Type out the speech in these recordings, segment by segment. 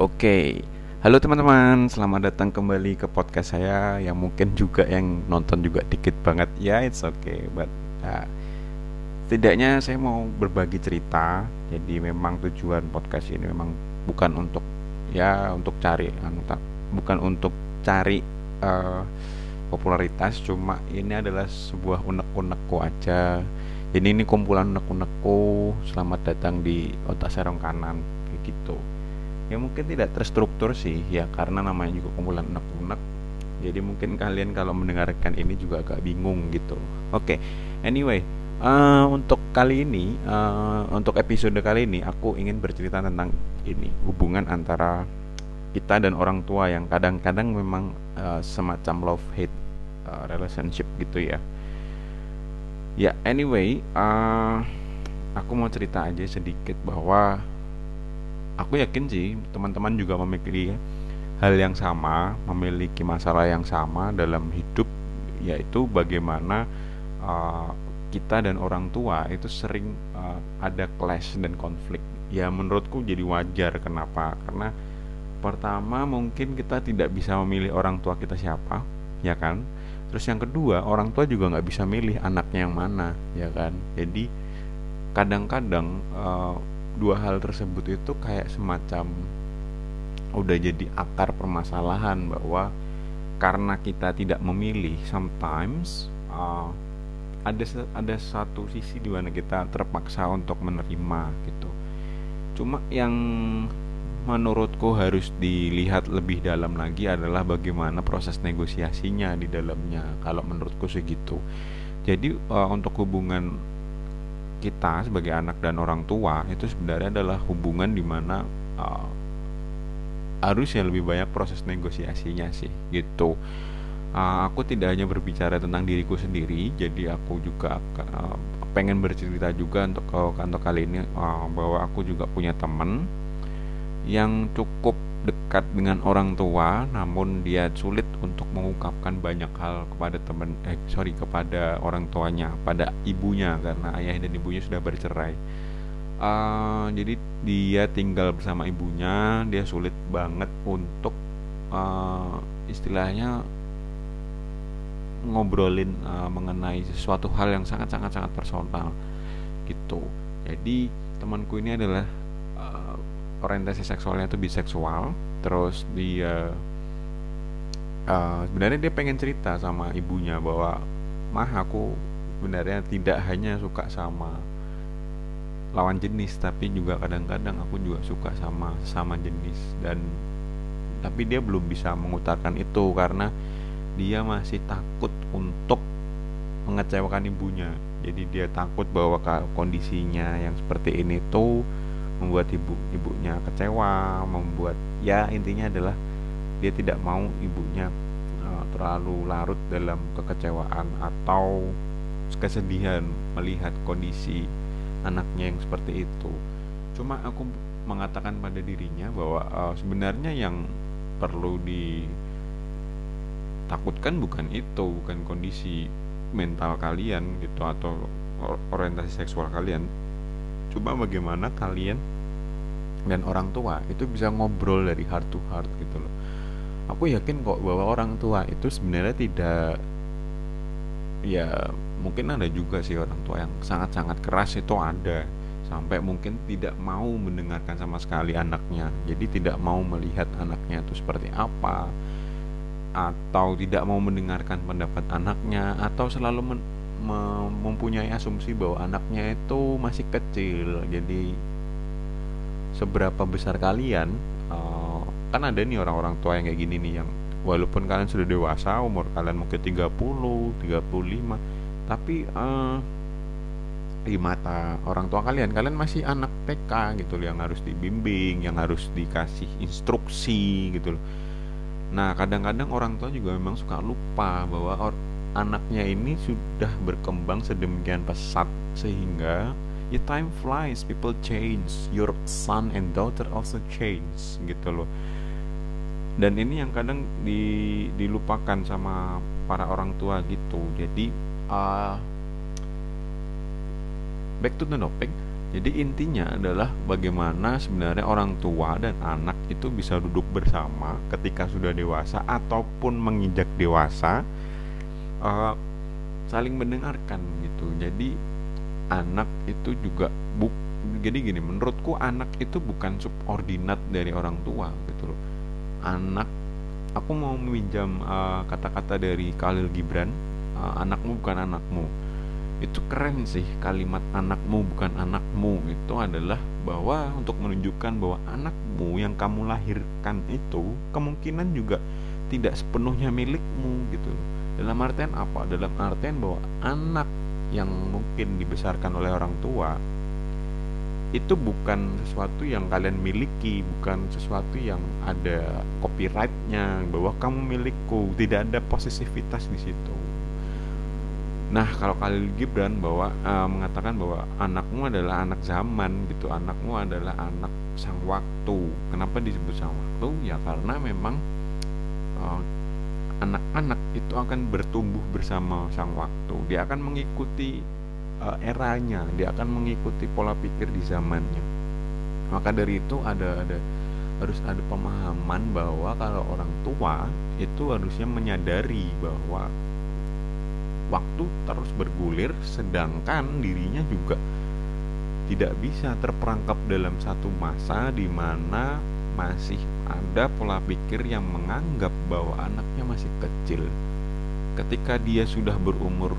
Oke, halo teman-teman, selamat datang kembali ke podcast saya yang mungkin juga yang nonton juga dikit banget ya, it's okay, but uh, setidaknya saya mau berbagi cerita. Jadi memang tujuan podcast ini memang bukan untuk ya untuk cari, anu, bukan untuk cari uh, popularitas, cuma ini adalah sebuah unek-unekku aja. Jadi ini kumpulan unek-unekku. Selamat datang di otak serong kanan, kayak gitu ya mungkin tidak terstruktur sih ya karena namanya juga kumpulan unek-unek jadi mungkin kalian kalau mendengarkan ini juga agak bingung gitu oke okay. anyway uh, untuk kali ini uh, untuk episode kali ini aku ingin bercerita tentang ini hubungan antara kita dan orang tua yang kadang-kadang memang uh, semacam love hate uh, relationship gitu ya ya anyway uh, aku mau cerita aja sedikit bahwa aku yakin sih teman-teman juga memiliki hal yang sama, memiliki masalah yang sama dalam hidup, yaitu bagaimana uh, kita dan orang tua itu sering uh, ada clash dan konflik. Ya menurutku jadi wajar kenapa? Karena pertama mungkin kita tidak bisa memilih orang tua kita siapa, ya kan? Terus yang kedua orang tua juga nggak bisa milih anaknya yang mana, ya kan? Jadi kadang-kadang uh, dua hal tersebut itu kayak semacam udah jadi akar permasalahan bahwa karena kita tidak memilih sometimes uh, ada ada satu sisi di mana kita terpaksa untuk menerima gitu cuma yang menurutku harus dilihat lebih dalam lagi adalah bagaimana proses negosiasinya di dalamnya kalau menurutku segitu jadi uh, untuk hubungan kita sebagai anak dan orang tua itu sebenarnya adalah hubungan di mana uh, harusnya lebih banyak proses negosiasinya sih gitu. Uh, aku tidak hanya berbicara tentang diriku sendiri jadi aku juga uh, pengen bercerita juga untuk kantor kali ini uh, bahwa aku juga punya teman yang cukup dekat dengan orang tua namun dia sulit untuk mengungkapkan banyak hal kepada teman eh sorry kepada orang tuanya pada ibunya karena ayah dan ibunya sudah bercerai. Uh, jadi dia tinggal bersama ibunya dia sulit banget untuk uh, istilahnya ngobrolin uh, mengenai sesuatu hal yang sangat sangat sangat personal gitu. Jadi temanku ini adalah orientasi seksualnya itu biseksual terus dia uh, sebenarnya dia pengen cerita sama ibunya bahwa mah aku sebenarnya tidak hanya suka sama lawan jenis tapi juga kadang-kadang aku juga suka sama sama jenis. Dan tapi dia belum bisa mengutarakan itu karena dia masih takut untuk mengecewakan ibunya. Jadi dia takut bahwa kondisinya yang seperti ini tuh membuat ibu ibunya kecewa membuat ya intinya adalah dia tidak mau ibunya uh, terlalu larut dalam kekecewaan atau kesedihan melihat kondisi anaknya yang seperti itu. Cuma aku mengatakan pada dirinya bahwa uh, sebenarnya yang perlu ditakutkan bukan itu bukan kondisi mental kalian gitu atau orientasi seksual kalian Coba bagaimana kalian dan orang tua itu bisa ngobrol dari heart to heart gitu loh. Aku yakin kok bahwa orang tua itu sebenarnya tidak ya mungkin ada juga sih orang tua yang sangat-sangat keras itu ada. Sampai mungkin tidak mau mendengarkan sama sekali anaknya. Jadi tidak mau melihat anaknya itu seperti apa. Atau tidak mau mendengarkan pendapat anaknya. Atau selalu mempunyai asumsi bahwa anaknya itu masih kecil. Jadi seberapa besar kalian uh, kan ada nih orang-orang tua yang kayak gini nih yang walaupun kalian sudah dewasa umur kalian mungkin 30 35 tapi uh, di mata orang tua kalian kalian masih anak TK gitu yang harus dibimbing yang harus dikasih instruksi gitu loh. Nah kadang-kadang orang tua juga memang suka lupa bahwa anaknya ini sudah berkembang sedemikian pesat sehingga ya time flies people change your son and daughter also change gitu loh. Dan ini yang kadang di, dilupakan sama para orang tua gitu. Jadi uh, back to the topic. Jadi intinya adalah bagaimana sebenarnya orang tua dan anak itu bisa duduk bersama ketika sudah dewasa ataupun menginjak dewasa uh, saling mendengarkan gitu. Jadi anak itu juga buk jadi gini menurutku anak itu bukan subordinat dari orang tua gitu loh. Anak aku mau meminjam eh, kata-kata uh, dari Khalil Gibran uh, anakmu bukan anakmu. Itu keren sih kalimat anakmu bukan anakmu itu adalah bahwa untuk menunjukkan bahwa anakmu yang kamu lahirkan itu kemungkinan juga tidak sepenuhnya milikmu gitu dalam artian apa dalam artian bahwa anak yang mungkin dibesarkan oleh orang tua itu bukan sesuatu yang kalian miliki, bukan sesuatu yang ada copyrightnya bahwa kamu milikku, tidak ada posisivitas di situ. Nah, kalau Khalil Gibran bahwa uh, mengatakan bahwa anakmu adalah anak zaman gitu, anakmu adalah anak sang waktu. Kenapa disebut sang waktu? Ya karena memang uh, anak-anak itu akan bertumbuh bersama sang waktu. Dia akan mengikuti uh, eranya, dia akan mengikuti pola pikir di zamannya. Maka dari itu ada ada harus ada pemahaman bahwa kalau orang tua itu harusnya menyadari bahwa waktu terus bergulir sedangkan dirinya juga tidak bisa terperangkap dalam satu masa di mana masih ada pola pikir yang menganggap bahwa anaknya masih kecil. Ketika dia sudah berumur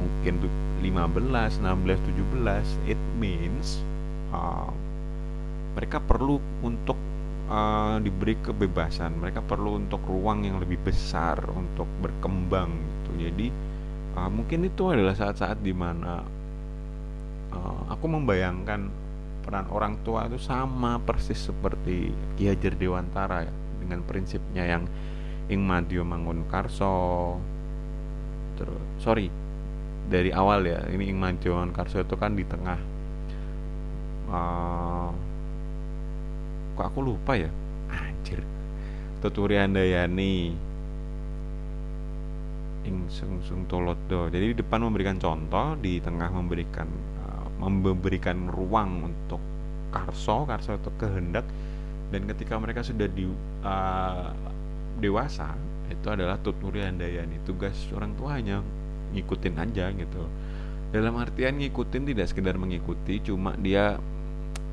mungkin 15, 16, 17, it means uh, mereka perlu untuk uh, diberi kebebasan. Mereka perlu untuk ruang yang lebih besar untuk berkembang gitu. Jadi uh, mungkin itu adalah saat-saat di mana uh, aku membayangkan peran orang tua itu sama persis seperti Ki Hajar Dewantara ya dengan prinsipnya yang ing mangun karso. Terus sorry dari awal ya ini ing madyo mangun karso itu kan di tengah uh, kok aku lupa ya? Anjir tuturi andayani ing sung sung tolodo. Jadi di depan memberikan contoh di tengah memberikan uh, memberikan ruang untuk karso. Karso itu kehendak. Dan ketika mereka sudah di uh, dewasa itu adalah tuturi handayani. Tugas orang tua hanya ngikutin aja gitu. Dalam artian ngikutin tidak sekedar mengikuti cuma dia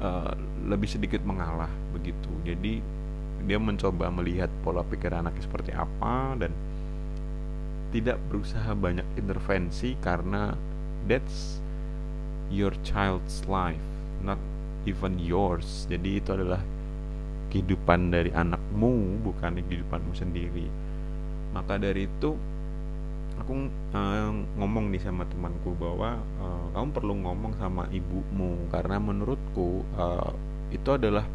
uh, lebih sedikit mengalah begitu. Jadi dia mencoba melihat pola pikir anaknya seperti apa dan tidak berusaha banyak intervensi karena that's your child's life not even yours. Jadi itu adalah kehidupan dari anakmu bukan kehidupanmu sendiri. Maka dari itu aku uh, ngomong nih sama temanku bahwa uh, kamu perlu ngomong sama ibumu. Karena menurutku uh, itu adalah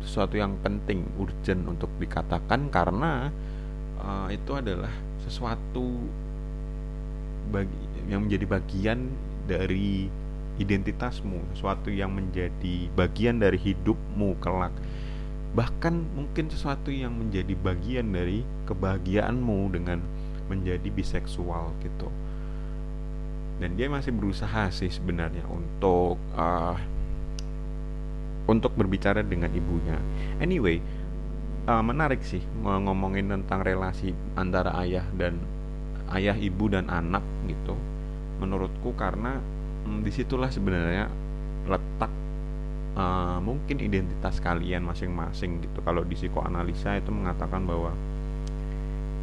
sesuatu yang penting urgent untuk dikatakan. Karena uh, itu adalah sesuatu bagi yang menjadi bagian dari identitasmu, sesuatu yang menjadi bagian dari hidupmu kelak. Bahkan mungkin sesuatu yang menjadi bagian dari kebahagiaanmu dengan menjadi biseksual gitu. Dan dia masih berusaha sih sebenarnya untuk uh, untuk berbicara dengan ibunya. Anyway, uh, menarik sih ngomongin tentang relasi antara ayah dan ayah ibu dan anak gitu menurutku karena hmm, di situlah sebenarnya letak uh, mungkin identitas kalian masing-masing gitu. Kalau di psikoanalisa itu mengatakan bahwa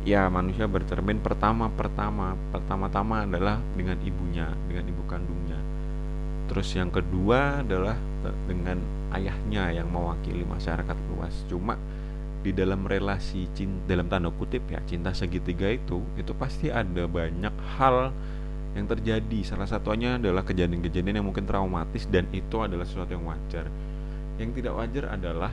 ya manusia bercermin pertama pertama pertama-tama adalah dengan ibunya dengan ibu kandungnya. Terus yang kedua adalah dengan ayahnya yang mewakili masyarakat luas. Cuma di dalam relasi cinta dalam tanda kutip ya cinta segitiga itu itu pasti ada banyak hal yang terjadi salah satunya adalah kejadian-kejadian yang mungkin traumatis dan itu adalah sesuatu yang wajar. Yang tidak wajar adalah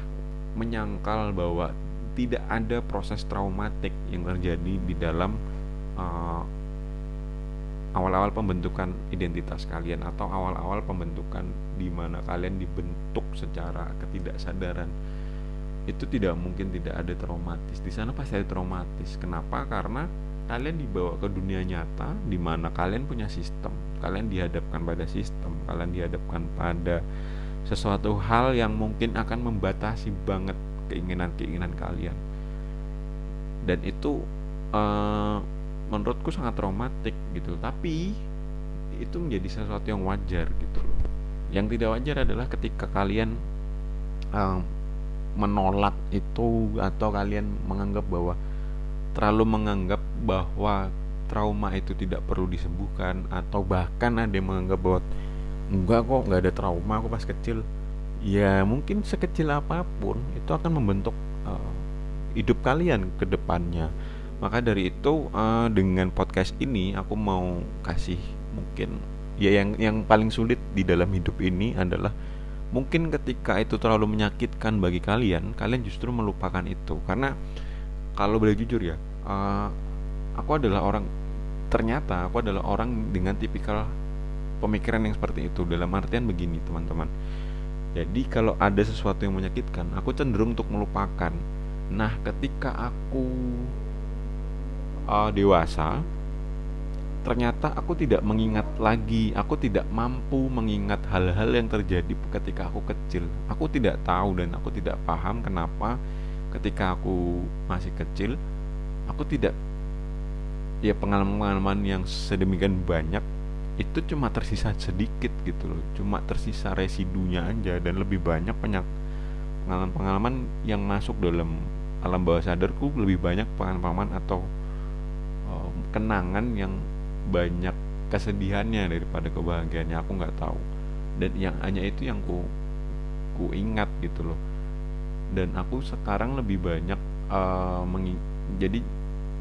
menyangkal bahwa tidak ada proses traumatik yang terjadi di dalam uh, awal-awal pembentukan identitas kalian atau awal-awal pembentukan di mana kalian dibentuk secara ketidaksadaran. Itu tidak mungkin tidak ada traumatis. Di sana pasti ada traumatis. Kenapa? Karena kalian dibawa ke dunia nyata di mana kalian punya sistem. Kalian dihadapkan pada sistem. Kalian dihadapkan pada sesuatu hal yang mungkin akan membatasi banget keinginan-keinginan kalian. Dan itu uh, menurutku sangat traumatik gitu. Tapi itu menjadi sesuatu yang wajar gitu loh. Yang tidak wajar adalah ketika kalian uh, menolak itu atau kalian menganggap bahwa terlalu menganggap bahwa trauma itu tidak perlu disembuhkan atau bahkan ada yang menganggap bahwa enggak kok nggak ada trauma aku pas kecil. Ya mungkin sekecil apa pun itu akan membentuk uh, hidup kalian ke depannya. Maka dari itu uh, dengan podcast ini aku mau kasih mungkin ya yang yang paling sulit di dalam hidup ini adalah mungkin ketika itu terlalu menyakitkan bagi kalian kalian justru melupakan itu. Karena kalau boleh jujur ya uh, aku adalah orang ternyata aku adalah orang dengan tipikal pemikiran yang seperti itu. Dalam artian begini teman-teman. Jadi kalau ada sesuatu yang menyakitkan aku cenderung untuk melupakan. Nah ketika aku uh, dewasa ternyata aku tidak mengingat lagi aku tidak mampu mengingat hal-hal yang terjadi ketika aku kecil. Aku tidak tahu dan aku tidak paham kenapa ketika aku masih kecil aku tidak ya pengalaman-pengalaman yang sedemikian banyak itu cuma tersisa sedikit gitu loh. Cuma tersisa residunya aja dan lebih banyak banyak pengalaman-pengalaman yang masuk dalam alam bawah sadarku lebih banyak pengalaman atau uh, kenangan yang banyak kesedihannya daripada kebahagiaannya aku nggak tahu. Dan yang hanya itu yang ku ku ingat gitu loh. Dan aku sekarang lebih banyak uh, jadi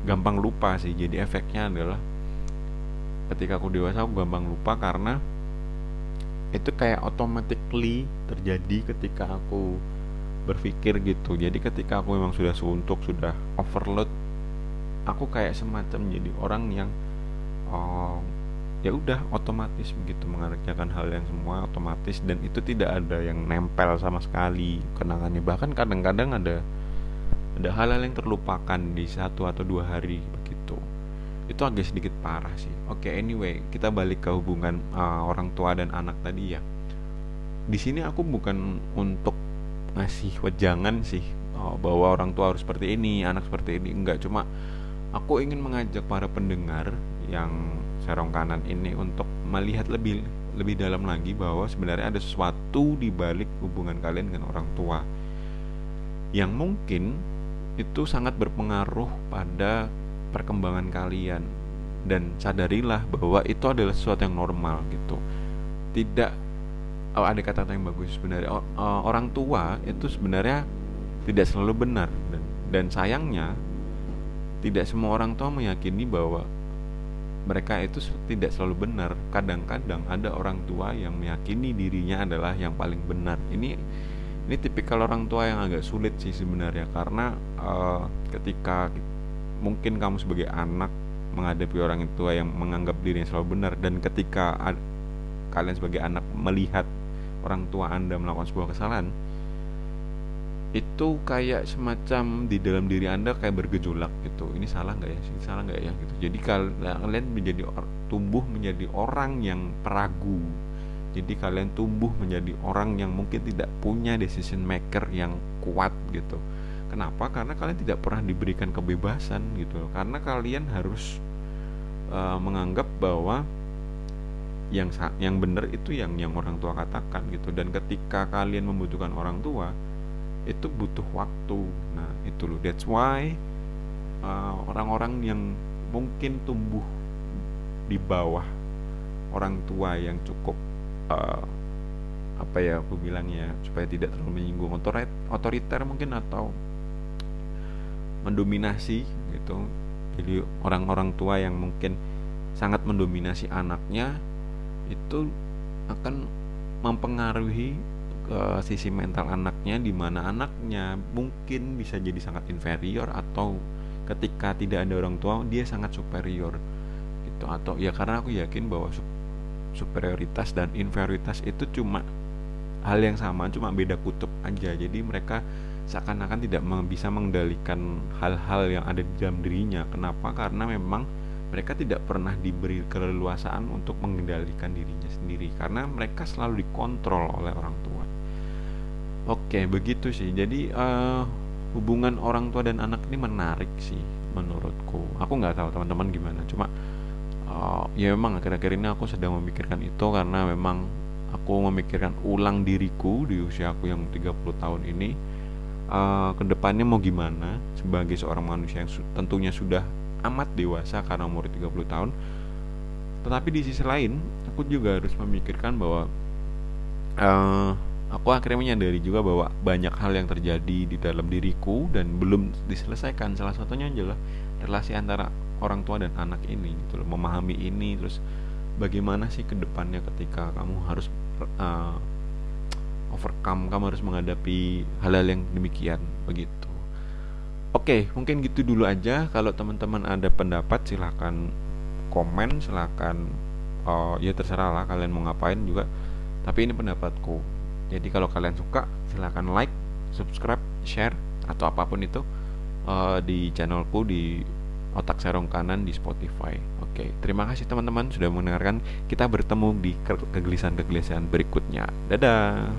gampang lupa sih. Jadi efeknya adalah ketika aku dewasa aku gampang lupa karena itu kayak automatically terjadi ketika aku berpikir gitu. Jadi ketika aku memang sudah suntuk sudah overload aku kayak semacam jadi orang yang oh, ya udah otomatis begitu mengerjakan hal yang semua otomatis. Dan itu tidak ada yang nempel sama sekali kenangannya. Bahkan kadang-kadang ada ada hal-hal yang terlupakan di satu atau dua hari begitu. Itu agak sedikit parah sih. Oke okay, anyway kita balik ke hubungan uh, orang tua dan anak tadi ya. Di sini aku bukan untuk ngasih wejangan sih uh, bahwa orang tua harus seperti ini anak seperti ini enggak. Cuma aku ingin mengajak para pendengar yang serong kanan ini untuk melihat lebih lebih dalam lagi bahwa sebenarnya ada sesuatu di balik hubungan kalian dengan orang tua. Yang mungkin itu sangat berpengaruh pada perkembangan kalian. Dan sadarilah bahwa itu adalah sesuatu yang normal gitu. Tidak oh, ada kata-kata yang bagus. Sebenarnya orang tua itu sebenarnya tidak selalu benar. Dan, dan sayangnya tidak semua orang tua meyakini bahwa mereka itu tidak selalu benar. Kadang-kadang ada orang tua yang meyakini dirinya adalah yang paling benar. Ini ini tipikal orang tua yang agak sulit sih sebenarnya karena uh, ketika mungkin kamu sebagai anak menghadapi orang tua yang menganggap dirinya selalu benar dan ketika kalian sebagai anak melihat orang tua anda melakukan sebuah kesalahan itu kayak semacam di dalam diri anda kayak bergejolak gitu. Ini salah nggak ya? Ini salah nggak ya? Gitu. Jadi kalian menjadi tumbuh menjadi orang yang peragu jadi kalian tumbuh menjadi orang yang mungkin tidak punya decision maker yang kuat gitu. Kenapa? Karena kalian tidak pernah diberikan kebebasan gitu karena kalian harus uh, menganggap bahwa yang yang benar itu yang yang orang tua katakan gitu. Dan ketika kalian membutuhkan orang tua itu butuh waktu. Nah itu loh. That's why eh, orang-orang uh, yang mungkin tumbuh di bawah orang tua yang cukup uh, apa ya aku bilangnya supaya tidak terlalu menyinggung otorit otoriter mungkin atau mendominasi gitu. Jadi orang-orang tua yang mungkin sangat mendominasi anaknya itu akan mempengaruhi ke sisi mental anaknya di mana anaknya mungkin bisa jadi sangat inferior atau ketika tidak ada orang tua dia sangat superior gitu. Atau ya karena aku yakin bahwa superioritas dan inferioritas itu cuma hal yang sama cuma beda kutub aja jadi mereka seakan-akan tidak bisa mengendalikan hal-hal yang ada di dalam dirinya kenapa karena memang mereka tidak pernah diberi keleluasaan untuk mengendalikan dirinya sendiri karena mereka selalu dikontrol oleh orang tua. Oke, begitu sih. Jadi uh, hubungan orang tua dan anak ini menarik sih menurutku. Aku nggak tahu teman-teman gimana. Cuma uh, ya memang akhir-akhir ini aku sedang memikirkan itu karena memang aku memikirkan ulang diriku di usia aku yang 30 tahun ini. Uh, ke depannya mau gimana? Sebagai seorang manusia yang su tentunya sudah amat dewasa karena umur 30 tahun. Tetapi di sisi lain aku juga harus memikirkan bahwa uh, aku akhirnya menyadari juga bahwa banyak hal yang terjadi di dalam diriku dan belum diselesaikan. Salah satunya adalah relasi antara orang tua dan anak ini gitu loh memahami ini terus bagaimana sih ke depannya ketika kamu harus uh, overcome kamu harus menghadapi hal-hal yang demikian begitu. Oke mungkin gitu dulu aja. Kalau teman-teman ada pendapat silahkan komen silahkan uh, ya terserah lah kalian mau ngapain juga. Tapi ini pendapatku. Jadi kalau kalian suka silahkan like subscribe share atau apa pun itu uh, di channelku di otak serong kanan di Spotify. Oke, terima kasih teman-teman sudah mendengarkan. Kita bertemu di kegelisahan-kegelisahan berikutnya. Dadah.